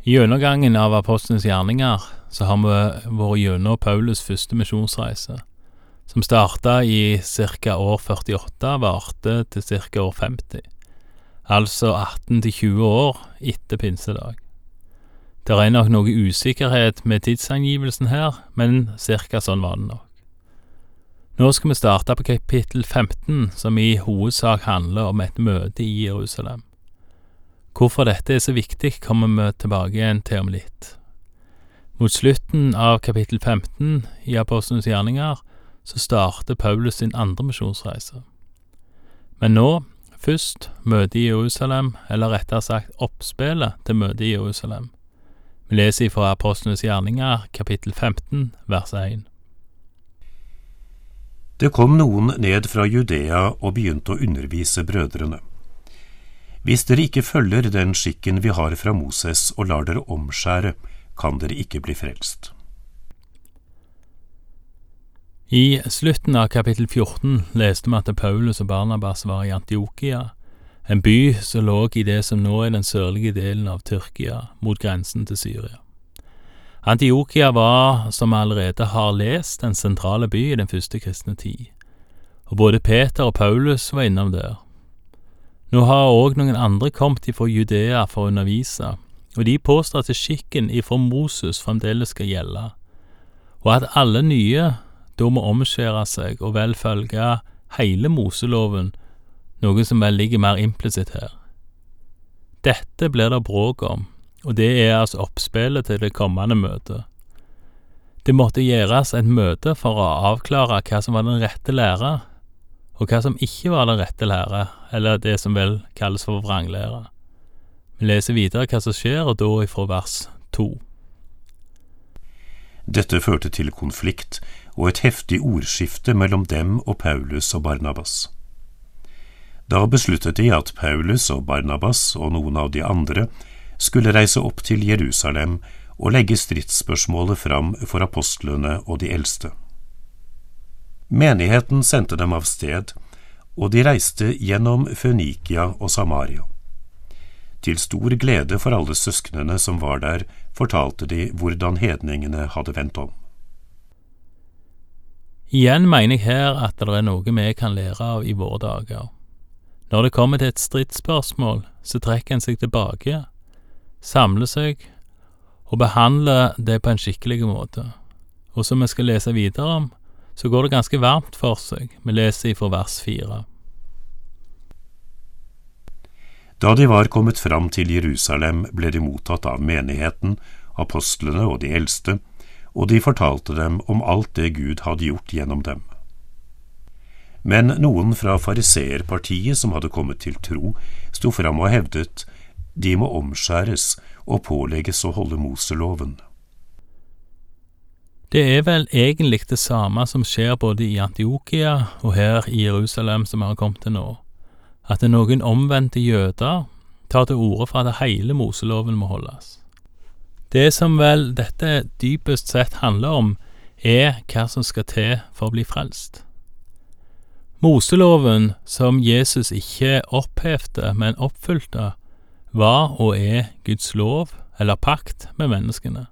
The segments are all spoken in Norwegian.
I gjennomgangen av apostlenes gjerninger så har vi vært gjennom Paulus' første misjonsreise, som starta i ca. år 48, varte til ca. år 50, altså 18 til 20 år etter pinsedag. Det er nok noe usikkerhet med tidsangivelsen her, men ca. sånn var det nok. Nå skal vi starte på kapittel 15, som i hovedsak handler om et møte i Jerusalem. Hvorfor dette er så viktig, kommer vi tilbake igjen til om litt. Mot slutten av kapittel 15 i Apostlenes gjerninger så starter Paulus sin andre misjonsreise. Men nå, først, møtet i Jerusalem, eller rettere sagt oppspillet til møtet i Jerusalem. Vi leser fra Apostlenes gjerninger, kapittel 15, vers 1. Det kom noen ned fra Judea og begynte å undervise brødrene. Hvis dere ikke følger den skikken vi har fra Moses og lar dere omskjære, kan dere ikke bli frelst. I slutten av kapittel 14 leste vi at Paulus og Barnabas var i Antiokia, en by som lå i det som nå er den sørlige delen av Tyrkia, mot grensen til Syria. Antiokia var, som vi allerede har lest, en sentrale by i den første kristne tid, og både Peter og Paulus var innom der. Nå har òg noen andre kommet ifra Judea for å undervise, og de påstår at skikken ifra Moses fremdeles skal gjelde, og at alle nye da må omskjære seg og vel følge hele Moseloven, noe som vel ligger mer implisitt her. Dette blir det bråk om, og det er altså oppspillet til det kommende møtet. Det måtte gjøres et møte for å avklare hva som var den rette lære, og hva som ikke var den rette lære, eller det som vel kalles for vranglære. Vi leser videre hva som skjer, og da ifra vers to. Dette førte til konflikt og et heftig ordskifte mellom dem og Paulus og Barnabas. Da besluttet de at Paulus og Barnabas og noen av de andre skulle reise opp til Jerusalem og legge stridsspørsmålet fram for apostlene og de eldste. Menigheten sendte dem av sted, og de reiste gjennom Fønikia og Samaria. Til stor glede for alle søsknene som var der, fortalte de hvordan hedningene hadde vendt om. Igjen mener jeg her at det er noe vi kan lære av i våre dager. Når det kommer til et stridsspørsmål, så trekker en seg tilbake, samler seg og behandler det på en skikkelig måte. Og som vi skal lese videre om, så går det ganske varmt for seg. Vi leser ifra vers fire. Da de var kommet fram til Jerusalem, ble de mottatt av menigheten, apostlene og de eldste, og de fortalte dem om alt det Gud hadde gjort gjennom dem. Men noen fra fariseerpartiet som hadde kommet til tro, sto fram og hevdet de må omskjæres og pålegges å holde Moseloven. Det er vel egentlig det samme som skjer både i Antiokia og her i Jerusalem som vi har kommet til nå, at noen omvendte jøder tar til orde for at hele Moseloven må holdes. Det som vel dette dypest sett handler om, er hva som skal til for å bli frelst. Moseloven, som Jesus ikke opphevde, men oppfylte, var og er Guds lov, eller pakt, med menneskene.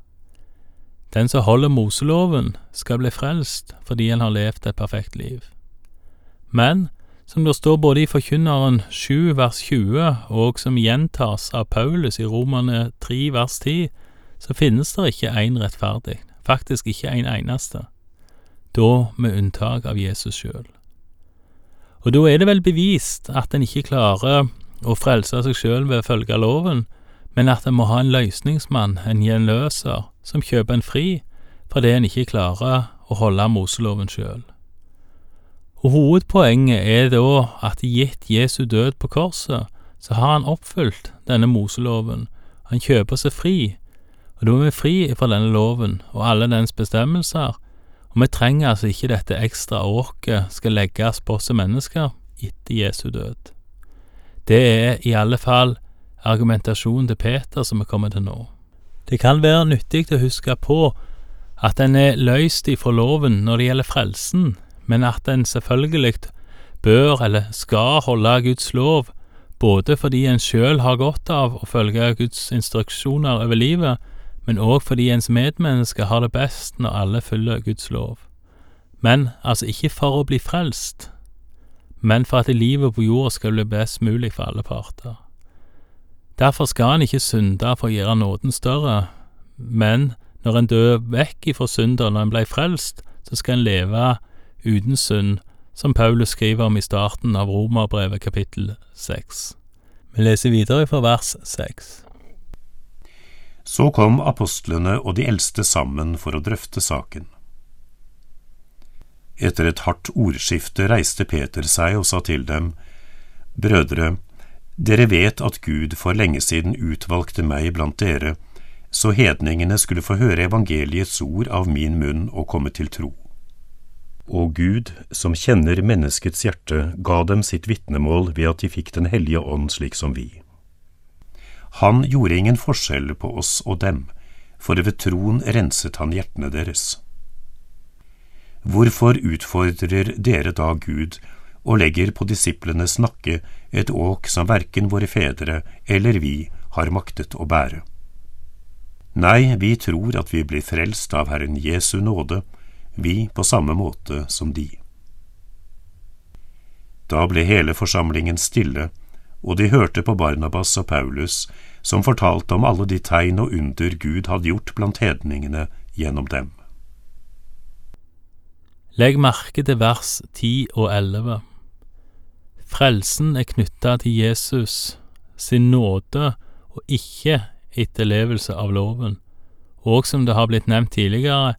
Den som holder Moseloven, skal bli frelst fordi han har levd et perfekt liv. Men, som det står både i Forkynneren 7 vers 20 og som gjentas av Paulus i Romane 3 vers 10, så finnes det ikke én rettferdig, faktisk ikke en eneste, da med unntak av Jesus sjøl. Og da er det vel bevist at en ikke klarer å frelse seg sjøl ved å følge loven, men at en må ha en løsningsmann, en gjenløser, som kjøper en fri fordi en ikke klarer å holde Moseloven sjøl. Og Hovedpoenget er da at gitt Jesu død på korset, så har han oppfylt denne Moseloven. Han kjøper seg fri, og da er vi fri fra denne loven og alle dens bestemmelser, og vi trenger altså ikke dette ekstra åket skal legges på oss mennesker etter Jesu død. Det er i alle fall argumentasjonen til Peter som vi kommer til nå. Det kan være nyttig å huske på at en er løst ifra loven når det gjelder frelsen, men at en selvfølgelig bør eller skal holde Guds lov både fordi en sjøl har godt av å følge Guds instruksjoner over livet, men òg fordi ens medmenneske har det best når alle følger Guds lov. Men altså ikke for å bli frelst, men for at livet på jorda skal bli best mulig for alle parter. Derfor skal en ikke synde for å gjøre nåden større, men når en dør vekk ifra synder når en ble frelst, så skal en leve uten synd, som Paulus skriver om i starten av Romerbrevet kapittel 6. Vi leser videre fra vers 6. Så kom apostlene og de eldste sammen for å drøfte saken. Etter et hardt ordskifte reiste Peter seg og sa til dem, Brødre, dere vet at Gud for lenge siden utvalgte meg blant dere, så hedningene skulle få høre evangeliets ord av min munn og komme til tro. Og Gud, som kjenner menneskets hjerte, ga dem sitt vitnemål ved at de fikk Den hellige ånd slik som vi. Han gjorde ingen forskjell på oss og dem, for ved troen renset han hjertene deres. Hvorfor utfordrer dere da Gud og legger på disiplenes nakke et åk som verken våre fedre eller vi har maktet å bære? Nei, vi tror at vi blir frelst av Herren Jesu nåde, vi på samme måte som de. Da ble hele forsamlingen stille, og de hørte på Barnabas og Paulus, som fortalte om alle de tegn og under Gud hadde gjort blant hedningene gjennom dem. Legg merke til vers 10 og 11. Frelsen er knytta til Jesus sin nåde og ikke etterlevelse av loven, og som det har blitt nevnt tidligere,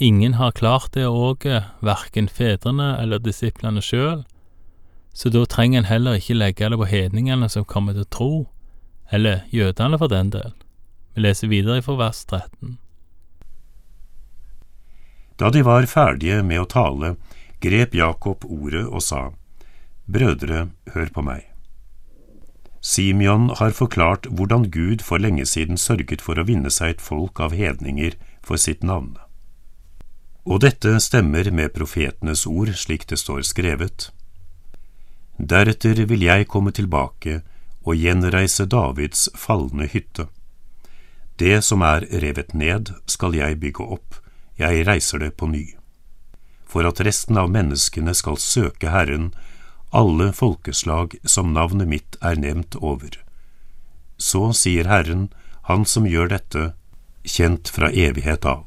Ingen har klart det åket, verken fedrene eller disiplene sjøl, så da trenger en heller ikke legge det på hedningene som kommer til tro, eller jødene for den del. Vi leser videre fra vers 13. Da de var ferdige med å tale, grep Jakob ordet og sa, Brødre, hør på meg. Simeon har forklart hvordan Gud for lenge siden sørget for å vinne seg et folk av hedninger for sitt navn. Og dette stemmer med profetenes ord slik det står skrevet. Deretter vil jeg komme tilbake og gjenreise Davids falne hytte. Det som er revet ned, skal jeg bygge opp, jeg reiser det på ny. For at resten av menneskene skal søke Herren, alle folkeslag som navnet mitt er nevnt over. Så sier Herren, Han som gjør dette, kjent fra evighet av.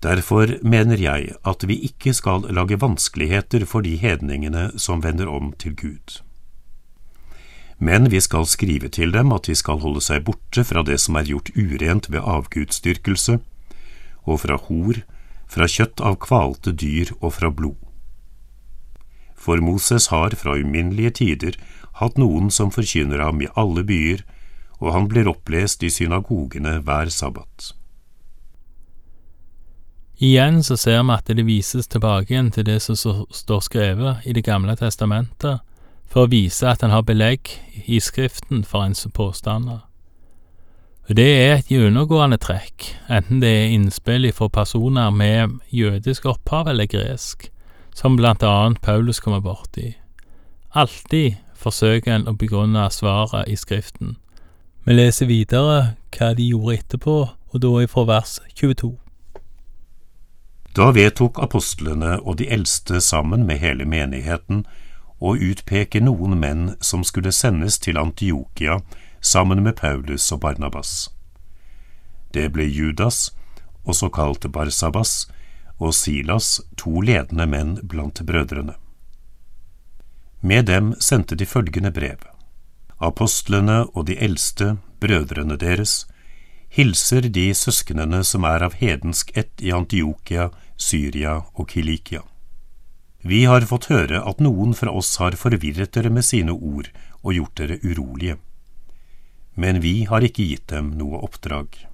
Derfor mener jeg at vi ikke skal lage vanskeligheter for de hedningene som vender om til Gud. Men vi skal skrive til dem at de skal holde seg borte fra det som er gjort urent ved avgudsdyrkelse, og fra hor, fra kjøtt av kvalte dyr og fra blod. For Moses har fra uminnelige tider hatt noen som forkynner ham i alle byer, og han blir opplest i synagogene hver sabbat. Igjen så ser vi at det vises tilbake igjen til det som står skrevet i Det gamle testamentet, for å vise at en har belegg i Skriften for ens påstander. Det er et gjennomgående trekk, enten det er innspill fra personer med jødisk opphav eller gresk, som blant annet Paulus kommer borti. Alltid forsøker en å begrunne svaret i Skriften. Vi leser videre hva de gjorde etterpå, og da ifra vers 22. Da vedtok apostlene og de eldste sammen med hele menigheten å utpeke noen menn som skulle sendes til Antiokia sammen med Paulus og Barnabas. Det ble Judas, også kalt Barsabas, og Silas, to ledende menn blant brødrene. Med dem sendte de følgende brev. Apostlene og de eldste, brødrene deres, hilser de søsknene som er av hedensk ett i Antiokia, Syria og Kilikia. Vi har fått høre at noen fra oss har forvirret dere med sine ord og gjort dere urolige, men vi har ikke gitt dem noe oppdrag.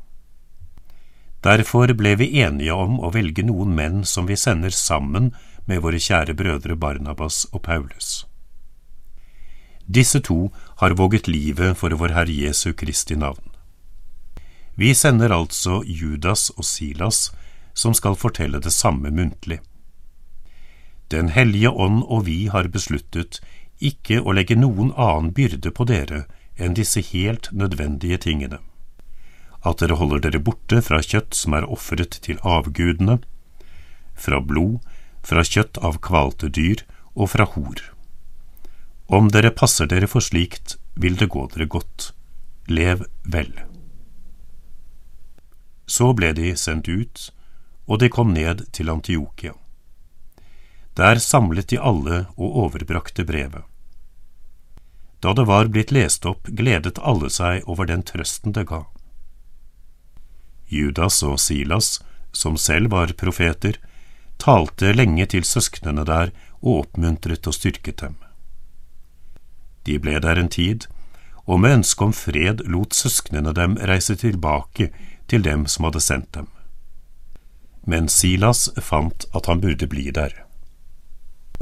Derfor ble vi enige om å velge noen menn som vi sender sammen med våre kjære brødre Barnabas og Paulus. Disse to har våget livet for vår Herre Jesu Kristi navn. Vi sender altså Judas og Silas, som skal fortelle det samme muntlig. Den hellige ånd og vi har besluttet, ikke å legge noen annen byrde på dere enn disse helt nødvendige tingene, at dere holder dere borte fra kjøtt som er ofret til avgudene, fra blod, fra kjøtt av kvalte dyr og fra hor. Om dere passer dere for slikt, vil det gå dere godt. Lev vel. Så ble de sendt ut, og de kom ned til Antiokia. Der samlet de alle og overbrakte brevet. Da det var blitt lest opp, gledet alle seg over den trøsten det ga. Judas og Silas, som selv var profeter, talte lenge til søsknene der og oppmuntret og styrket dem. De ble der en tid, og med ønske om fred lot søsknene dem reise tilbake til dem som hadde sendt dem. Men Silas fant at han burde bli der.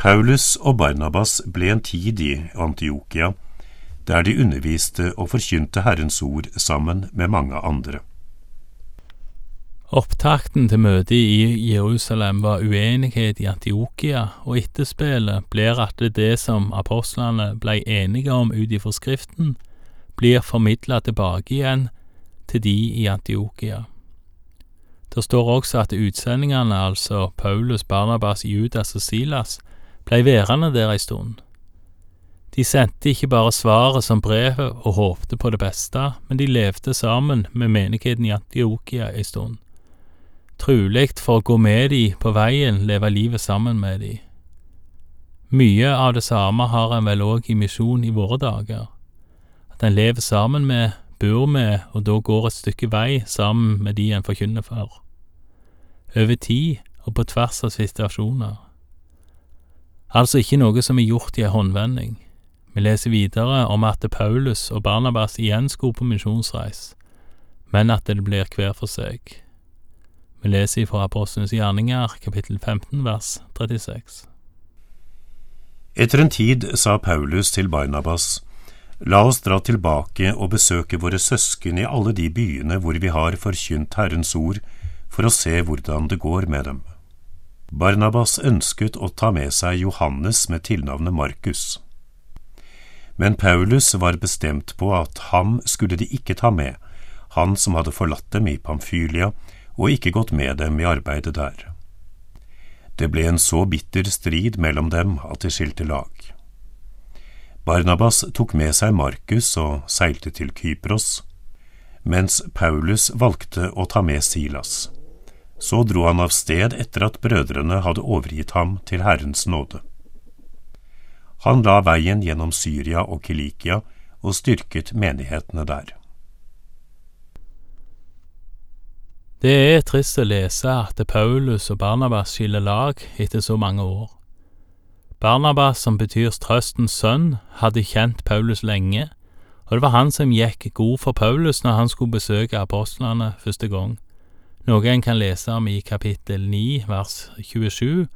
Paulus og Barnabas ble en tid i Antiokia, der de underviste og forkynte Herrens ord sammen med mange andre. Opptakten til møtet i Jerusalem var uenighet i Antiokia, og etterspillet blir at det som apostlene ble enige om ut ifra Skriften, blir formidla tilbake igjen til de i Antiokia. Det står også at utsendingene, altså Paulus, Barnabas, Judas og Silas, blei værende der ei stund. De sendte ikke bare svaret som brevet og håpte på det beste, men de levde sammen med menigheten i Antiokia ei stund trulig for å gå med de på veien, leve livet sammen med de. Mye av det samme har en vel òg i misjon i våre dager, at en lever sammen med, bor med, og da går et stykke vei sammen med de en forkynner for. Over tid og på tvers av situasjoner. Altså ikke noe som er gjort i en håndvending. Vi leser videre om at Paulus og Barnabas igjen skulle på misjonsreis, men at det blir hver for seg. Vi leser fra Apostlenes gjerninger, kapittel 15, vers 36. Etter en tid sa Paulus til Barnabas, La oss dra tilbake og besøke våre søsken i alle de byene hvor vi har forkynt Herrens ord, for å se hvordan det går med dem. Barnabas ønsket å ta med seg Johannes med tilnavnet Markus. Men Paulus var bestemt på at ham skulle de ikke ta med, han som hadde forlatt dem i Pamfylia og ikke gått med dem i arbeidet der. Det ble en så bitter strid mellom dem at de skilte lag. Barnabas tok med seg Markus og seilte til Kypros, mens Paulus valgte å ta med Silas. Så dro han av sted etter at brødrene hadde overgitt ham til Herrens nåde. Han la veien gjennom Syria og Kilikia og styrket menighetene der. Det er trist å lese at Paulus og Barnabas skiller lag etter så mange år. Barnabas, som betyr trøstens sønn, hadde kjent Paulus lenge, og det var han som gikk god for Paulus når han skulle besøke apostlene første gang, noe en kan lese om i kapittel 9 vers 27,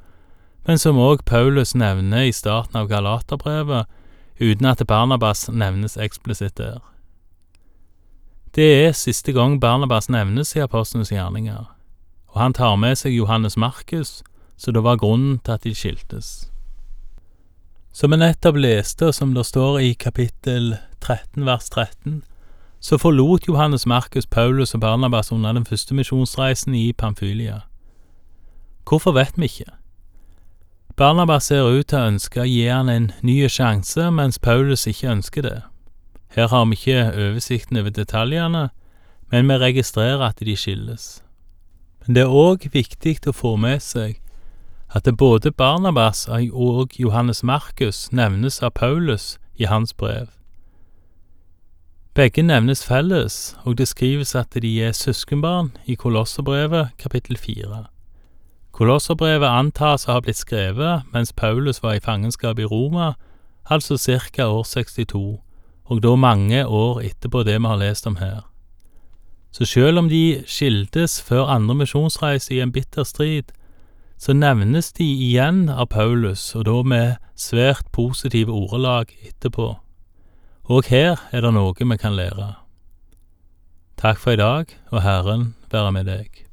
men som òg Paulus nevner i starten av Galaterbrevet, uten at Barnabas nevnes eksplisitt der. Det er siste gang Barnabas nevnes i apostlenes gjerninger, og han tar med seg Johannes Markus, så det var grunnen til at de skiltes. Som vi nettopp leste, og som det står i kapittel 13 vers 13, så forlot Johannes Markus Paulus og Barnabas under den første misjonsreisen i Pamphylia. Hvorfor vet vi ikke. Barnabas ser ut til å ønske å gi han en ny sjanse, mens Paulus ikke ønsker det. Her har vi ikke oversikten over detaljene, men vi registrerer at de skilles. Men det er òg viktig å få med seg at både Barnabas og Johannes Markus nevnes av Paulus i hans brev. Begge nevnes felles, og det skrives at de er søskenbarn i Kolosserbrevet kapittel fire. Kolosserbrevet antas å ha blitt skrevet mens Paulus var i fangenskap i Roma, altså ca. år 62 og da mange år etterpå det vi har lest om her. Så sjøl om de skildes før andre misjonsreise i en bitter strid, så nevnes de igjen av Paulus, og da med svært positive ordelag etterpå. Og her er det noe vi kan lære. Takk for i dag, og Herren være med deg.